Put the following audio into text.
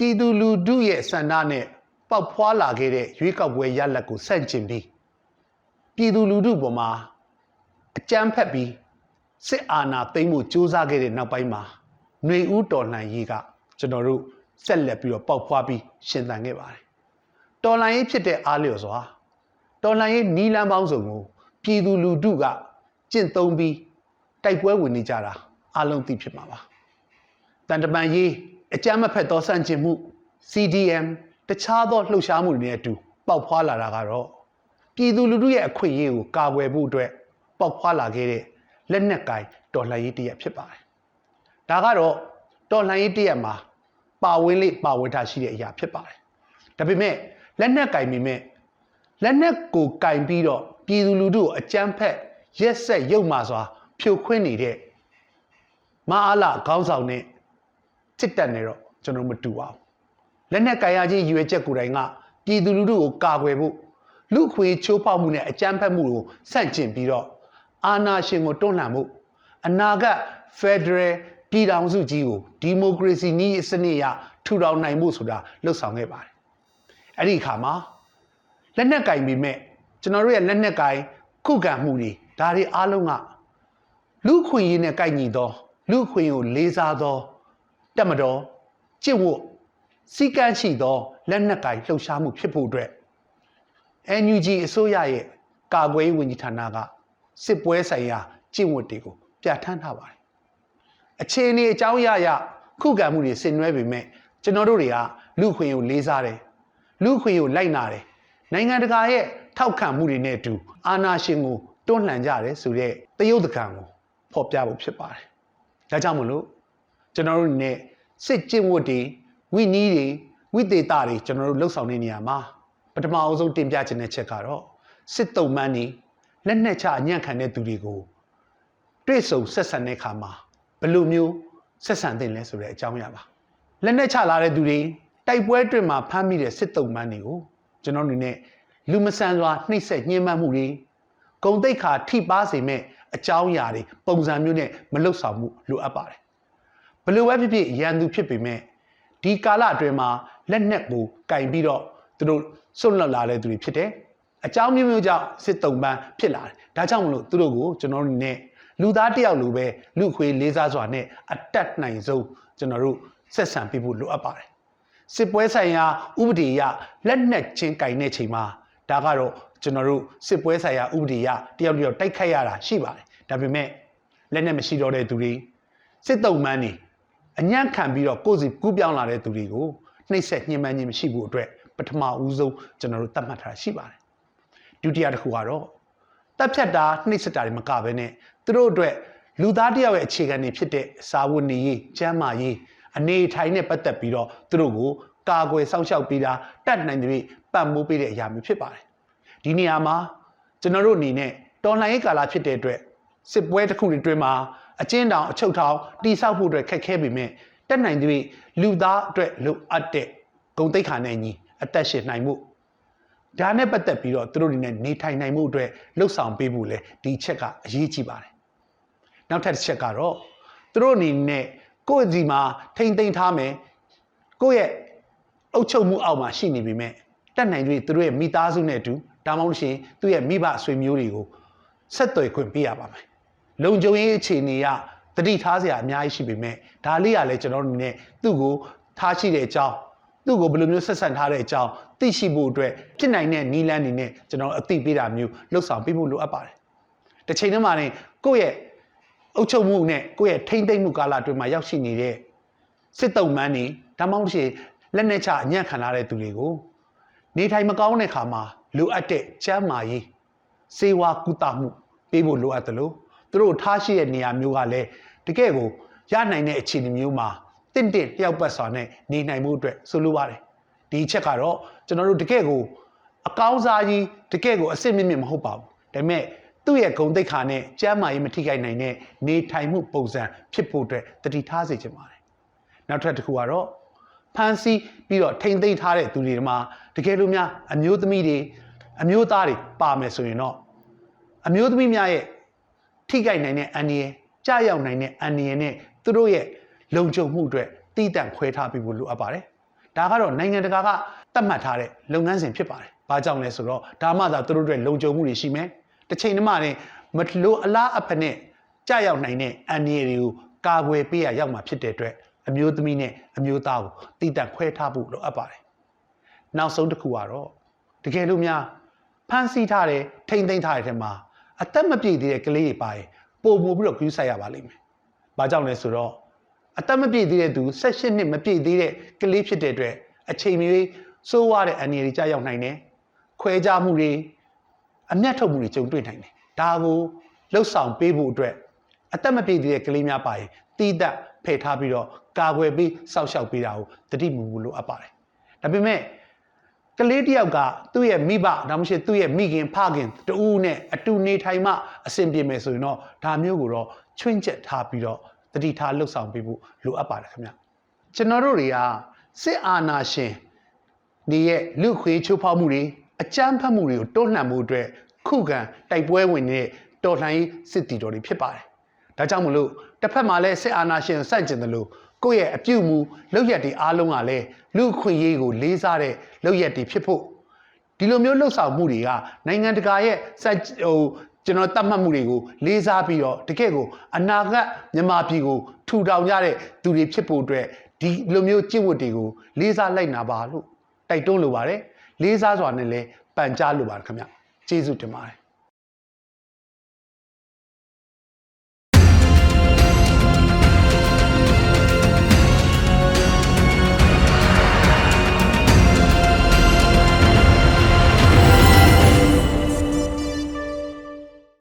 ပြည်သူလူထုရဲ့ဆန္ဒနဲ့ပေါက်ဖွာလာခဲ့တဲ့ရွေးကောက်ပွဲရလဒ်ကိုဆန့်ကျင်ပြီးပြည်သူလူထုပေါ်မှာအကြမ်းဖက်ပြီးစစ်အာဏာသိမ်းမှုစ조사ခဲ့တဲ့နောက်ပိုင်းမှာຫນွေဦးတော်လှန်ရေးကကျွန်တော်တို့ဆက်လက်ပြီးတော့ပေါက်ဖွာပြီးရှင်သန်ခဲ့ပါတယ်။တော်လှန်ရေးဖြစ်တဲ့အားလျော်စွာတော်လှန်ရေးနီလန်းပေါင်းစုံကိုပြည်သူလူထုကကျင့်သုံးပြီးတိုက်ပွဲဝင်နေကြတာအလုံးသိဖြစ်မှာပါ။တန်တပန်ရေး အကြမ်းမဖက်သောစန့်ကျင်မှု CDM တခြားသောလှုပ်ရှားမှုတွေနဲ့အတူပေါက်ဖွာလာတာကတော့ပြည်သူလူထုရဲ့အခွင့်အရေးကိုကာကွယ်ဖို့အတွက်ပေါက်ဖွာလာခဲ့တဲ့လက်နက်ကင်တော်လှန်ရေးတရက်ဖြစ်ပါတယ်။ဒါကတော့တော်လှန်ရေးတရက်မှာပါဝင်လေပါဝင်တာရှိတဲ့အရာဖြစ်ပါတယ်။ဒါပေမဲ့လက်နက်ကင်မိမဲ့လက်နက်ကိုကင်ပြီးတော့ပြည်သူလူထုကိုအကြမ်းဖက်ရက်ဆက်ရုပ်မာစွာဖြိုခွင်းနေတဲ့မအားလာခေါင်းဆောင်နဲ့ စစ်တပ်နဲ့တော့ကျွန်တော်မတူပါဘူးလက်နက်ကင်ရခြင်းရည်ရွယ်ချက်ကိုယ်တိုင်ကပြည်သူလူထုကိုကာကွယ်ဖို့လူခွေချိုးဖောက်မှုနဲ့အကြမ်းဖက်မှုကိုဆန့်ကျင်ပြီးတော့အာဏာရှင်ကိုတွန်းလှန်မှုအနာဂတ်ဖက်ဒရယ်ပြည်ထောင်စုကြီးကိုဒီမိုကရေစီနည်းစနစ်ရထူထောင်နိုင်မှုဆိုတာလှုပ်ဆောင်ခဲ့ပါတယ်အဲ့ဒီအခါမှာလက်နက်ကင်ပြီးမဲ့ကျွန်တော်တို့ရဲ့လက်နက်ကင်ခုခံမှုတွေဒါတွေအားလုံးကလူခွင့်ရင်းနဲ့ကိုက်ညီသော လူခွင့်ကိုလေးစားသော တက်မတော်ကျင့်ဝတ်စီကန်းရှိသောလက်နက်ကင်လှုပ်ရှားမှုဖြစ်ဖို့အတွက် NUG အစိုးရရဲ့ကာကွယ်ရေးဝန်ကြီးဌာနကစစ်ပွဲဆိုင်ရာကျင့်ဝတ်တွေကိုပြဋ္ဌာန်းထားပါတယ်အခြေအနေအကြောင်းအရာရခုခံမှုတွေဆင်နွှဲပေမဲ့ကျွန်တော်တို့တွေကလူခွင့်ကိုလေးစားတယ်လူခွင့်ကိုလိုက်နာတယ်နိုင်ငံတကာရဲ့ထောက်ခံမှုတွေနဲ့အတူအာဏာရှင်ကိုတွန်းလှန်ကြတယ်ဆိုတဲ့တရုတ်တကံကိုဖော်ပြဖို့ဖြစ်ပါတယ်ဒါကြောင့်မလို့ကျွန်တော်တို့နဲ့ စစ်ကျင့်ဝတ်တွေဝိနည်းတွေဝိသေသတွေကျွန်တော်တို့လှုပ်ဆောင်နေနေရမှာပထမအဆုံးတင်ပြခြင်းတဲ့ချက်ကတော့စစ်တုံးမှန်းနေလက်နက်ချအညံ့ခံတဲ့သူတွေကိုတွေ့ဆုံဆက်ဆံတဲ့အခါမှာဘယ်လိုမျိုးဆက်ဆံသင့်လဲဆိုတဲ့အကြောင်းအရာပါလက်နက်ချလာတဲ့သူတွေတိုက်ပွဲအတွင်းမှာဖမ်းမိတဲ့စစ်တုံးမှန်းတွေကိုကျွန်တော်အနေနဲ့လူမဆန်စွာနှိပ်စက်ညှဉ်းပန်းမှုတွေဂုံတိတ်ခါထိပါစေမဲ့အကြောင်းအရာတွေပုံစံမျိုးနဲ့မလွတ်ဆောင်မှုလိုအပ်ပါတယ် ဘယ်လိုပဲဖြစ်ဖြစ်ရန်သူဖြစ်ပေမဲ့ဒီကာလအတွင်းမှာလက်နက်ကိုကင်ပြီးတော့သူတို့စွန့်လွတ်လာတဲ့သူတွေဖြစ်တယ်အကြောင်းမျိုးမျိုးကြောင့်စစ်တုံပန်းဖြစ်လာတယ်ဒါကြောင့်မလို့သူတို့ကိုကျွန်တော်တို့နဲ့လူသားတယောက်လိုပဲလူခွေလေးစားစွာနဲ့အတက်နိုင်ဆုံးကျွန်တော်တို့ဆက်ဆံပေးဖို့လိုအပ်ပါတယ်စစ်ပွဲဆိုင်ရာဥပဒေအရလက်နက်ချင်းကင်တဲ့ချိန်မှာဒါကတော့ကျွန်တော်တို့စစ်ပွဲဆိုင်ရာဥပဒေအရတယောက်တယောက်တိုက်ခိုက်ရတာရှိပါတယ်ဒါပေမဲ့လက်နက်မရှိတော့တဲ့သူတွေစစ်တုံမှန်းနေ အညံ့ခံပြီးတော့ကိုယ်စီကူးပြောင်းလာတဲ့သူတွေကိုနှိပ်စက်ညှဉ်းပန်းခြင်းမရှိဖို့အတွက်ပထမဦးဆုံးကျွန်တော်တို့သတ်မှတ်ထားရှိပါတယ်ဒုတိယတစ်ခုကတော့တပ်ဖြတ်တာနှိပ်စက်တာတွေမကဘဲနဲ့သူတို့အတွက်လူသားတယောက်ရဲ့အခြေခံတွေဖြစ်တဲ့စာဝတ်နေရေးကျန်းမာရေးအနေထိုင်နဲ့ပတ်သက်ပြီးတော့သူတို့ကိုကာကွယ်စောင့်ရှောက်ပေးတာတတ်နိုင်တဲ့ပံ့ပိုးပေးတဲ့အရာမျိုးဖြစ်ပါတယ်ဒီနေရာမှာကျွန်တော်တို့အနေနဲ့တော်လှန်ရေးကာလဖြစ်တဲ့အတွက်စစ်ပွဲတစ်ခုအတွင်းမှာ အကျဉ်းတောင်အချုပ်ထောင်တိဆောက်ဖို့အတွက်ခက်ခဲပေမဲ့တက်နိုင်တဲ့လူသားအတွက်လိုအပ်တဲ့ဂုံတိတ်ခါနဲ့ညီအသက်ရှင်နိုင်မှုဒါနဲ့ပတ်သက်ပြီးတော့သူတို့တွေနဲ့နေထိုင်နိုင်မှုအတွက်လှုပ်ဆောင်ပေးဖို့လဲဒီချက်ကအရေးကြီးပါတယ်နောက်ထပ်တစ်ချက်ကတော့သူတို့အနေနဲ့ကိုယ့်ဒီမှာထိမ့်သိမ်းထားမယ်ကိုယ့်ရဲ့အုပ်ချုပ်မှုအောက်မှာရှိနေပြီမဲ့တက်နိုင်တွေသူတို့ရဲ့မိသားစုနဲ့အတူဒါမှမဟုတ်ရှင်သူ့ရဲ့မိဘဆွေမျိုးတွေကိုဆက်သွယ်ခွင့်ပေးရပါမယ် လုံခြုံရေးအခြေအနေကတတိထားစရာအများကြီးရှိပေမဲ့ဒါလေးကလည်းကျွန်တော်တို့အနေနဲ့သူ့ကိုထားရှိတဲ့အကြောင်းသူ့ကိုဘယ်လိုမျိုးဆက်ဆံထားတဲ့အကြောင်းသိရှိဖို့အတွက်ဖြစ်နိုင်တဲ့နီလန်းနေနဲ့ကျွန်တော်အသိပေးတာမျိုးလှုပ်ဆောင်ပေးဖို့လိုအပ်ပါတယ်တစ်ချိန်တည်းမှာနေကိုယ့်ရဲ့အုပ်ချုပ်မှုနဲ့ကိုယ့်ရဲ့ထိမ့်သိမ့်မှုကာလအတွင်းမှာရောက်ရှိနေတဲ့စစ်တုံးမှန်းနေဒါမှမဟုတ်ရှင်လက်နဲ့ချအညံ့ခံလာတဲ့သူတွေကိုနေထိုင်မကောင်းတဲ့ခါမှာလိုအပ်တဲ့ကျန်းမာရေးစေဝါကုသမှုပေးဖို့လိုအပ်တယ်လို့ သူတို့ထားရှိတဲ့နေရာမျိုးကလည်းတကယ့်ကိုရနိုင်တဲ့အခြေအနေမျိုးမှာတင့်တင့်လျှောက်ပတ်စွာနဲ့နေနိုင်မှုအတွက်ဆိုလိုပါတယ်ဒီချက်ကတော့ကျွန်တော်တို့တကယ့်ကိုအကောင်းစားကြီးတကယ့်ကိုအစ်စ်မြင့်မြင့်မဟုတ်ပါဘူးဒါပေမဲ့သူ့ရဲ့ဂုံတိတ်ခါနဲ့ကျမ်းမာရေးမထိခိုက်နိုင်တဲ့နေထိုင်မှုပုံစံဖြစ်ဖို့အတွက်တတိထားစေချင်ပါတယ်နောက်ထပ်တစ်ခုကတော့ဖန်စီပြီးတော့ထိမ့်သိမ့်ထားတဲ့သူတွေမှာတကယ်လို့များအမျိုးသမီးတွေအမျိုးသားတွေပါမယ်ဆိုရင်တော့အမျိုးသမီးများရဲ့ ထိခိုက်နိုင်တဲ့အန္တရာယ်ကြာရောက်နိုင်တဲ့အန္တရာယ်နဲ့သူတို့ရဲ့လုံခြုံမှုအတွက်တည်တံ့ခွဲထားပြီးဖို့လိုအပ်ပါတယ်ဒါကတော့နိုင်ငံတကာကသတ်မှတ်ထားတဲ့လုပ်ငန်းစဉ်ဖြစ်ပါတယ်။ဘာကြောင့်လဲဆိုတော့ဒါမှသာသူတို့တွေလုံခြုံမှုတွေရှိမယ်။တစ်ချိန်တည်းမှလည်းမလို့အလားအဖက်နဲ့ကြာရောက်နိုင်တဲ့အန္တရာယ်တွေကိုကာကွယ်ပေးရရောက်မှာဖြစ်တဲ့အတွက်အမျိုးသမီးနဲ့အမျိုးသားကိုတည်တံ့ခွဲထားဖို့လိုအပ်ပါတယ်။နောက်ဆုံးတစ်ခုကတော့တကယ်လို့များဖမ်းဆီးထားတဲ့ထိမ့်သိမ်းထားတဲ့ထဲမှာ အသက်မပြည့်သေးတဲ့ကလေးတွေပါရင်ပုံမှုပြီးတော့ကူးဆိုင်ရပါလိမ့်မယ်။ဘာကြောင့်လဲဆိုတော့အသက်မပြည့်သေးတဲ့သူ16နှစ်မပြည့်သေးတဲ့ကလေးဖြစ်တဲ့အတွက်အချိန်မီစိုးဝါတဲ့အန္တရာယ်တွေကြာရောက်နိုင်တယ်။ခွဲခြားမှုတွေအမျက်ထုတ်မှုတွေကြုံတွေ့နိုင်တယ်။ဒါကိုလှုပ်ဆောင်ပေးဖို့အတွက်အသက်မပြည့်သေးတဲ့ကလေးများပါရင်တီးသက်ဖယ်ထားပြီးတော့ကာကွယ်ပြီးစောက်ရှောက်ပေးတာကိုတတိမူမူလိုအပ်ပါတယ်။ဒါပေမဲ့ ကလေးတစ်ယောက်ကသူ့ရဲ့မိဘဒါမှမဟုတ်သူ့ရဲ့မိခင်ဖခင်တူးနဲ့အတူနေထိုင်မှအဆင်ပြေမယ်ဆိုရင်တော့ဒါမျိုးကိုတော့ချွင်းချက်ထားပြီးတော့တတိထားလှုပ်ဆောင်ပေးဖို့လိုအပ်ပါတယ်ခင်ဗျ။ကျွန်တော်တို့တွေကစစ်အာဏာရှင်ဒီရဲ့လူခွေးချိုးဖောက်မှုတွေအကြမ်းဖက်မှုတွေကိုတွန်းလှန်မှုအတွက်ခုခံတိုက်ပွဲဝင်နေတဲ့တော်လှန်ရေးစစ်တီတော်တွေဖြစ်ပါတယ်။ ဒါကြောင့်မလို့တစ်ဖက်မှာလည်းစစ်အာဏာရှင်ကိုစန့်ကျင်တယ်လို့ကိုယ့်ရဲ့အပြုတ်မှုလောက်ရက်တွေအားလုံးကလည်းလူခွင့်ရေးကိုလေးစားတဲ့လောက်ရက်တွေဖြစ်ဖို့ဒီလိုမျိုးလှုပ်ဆောင်မှုတွေကနိုင်ငံတကာရဲ့စက်ဟိုကျွန်တော်တတ်မှတ်မှုတွေကိုလေးစားပြီးတော့တကယ့်ကိုအနာဂတ်မြန်မာပြည်ကိုထူထောင်ကြတဲ့သူတွေဖြစ်ဖို့အတွက်ဒီလိုမျိုးကျင့်ဝတ်တွေကိုလေးစားလိုက်နာပါလို့တိုက်တွန်းလိုပါတယ်လေးစားစွာနဲ့လည်းပန်ကြားလိုပါတယ်ခင်ဗျကျေးဇူးတင်ပါတယ်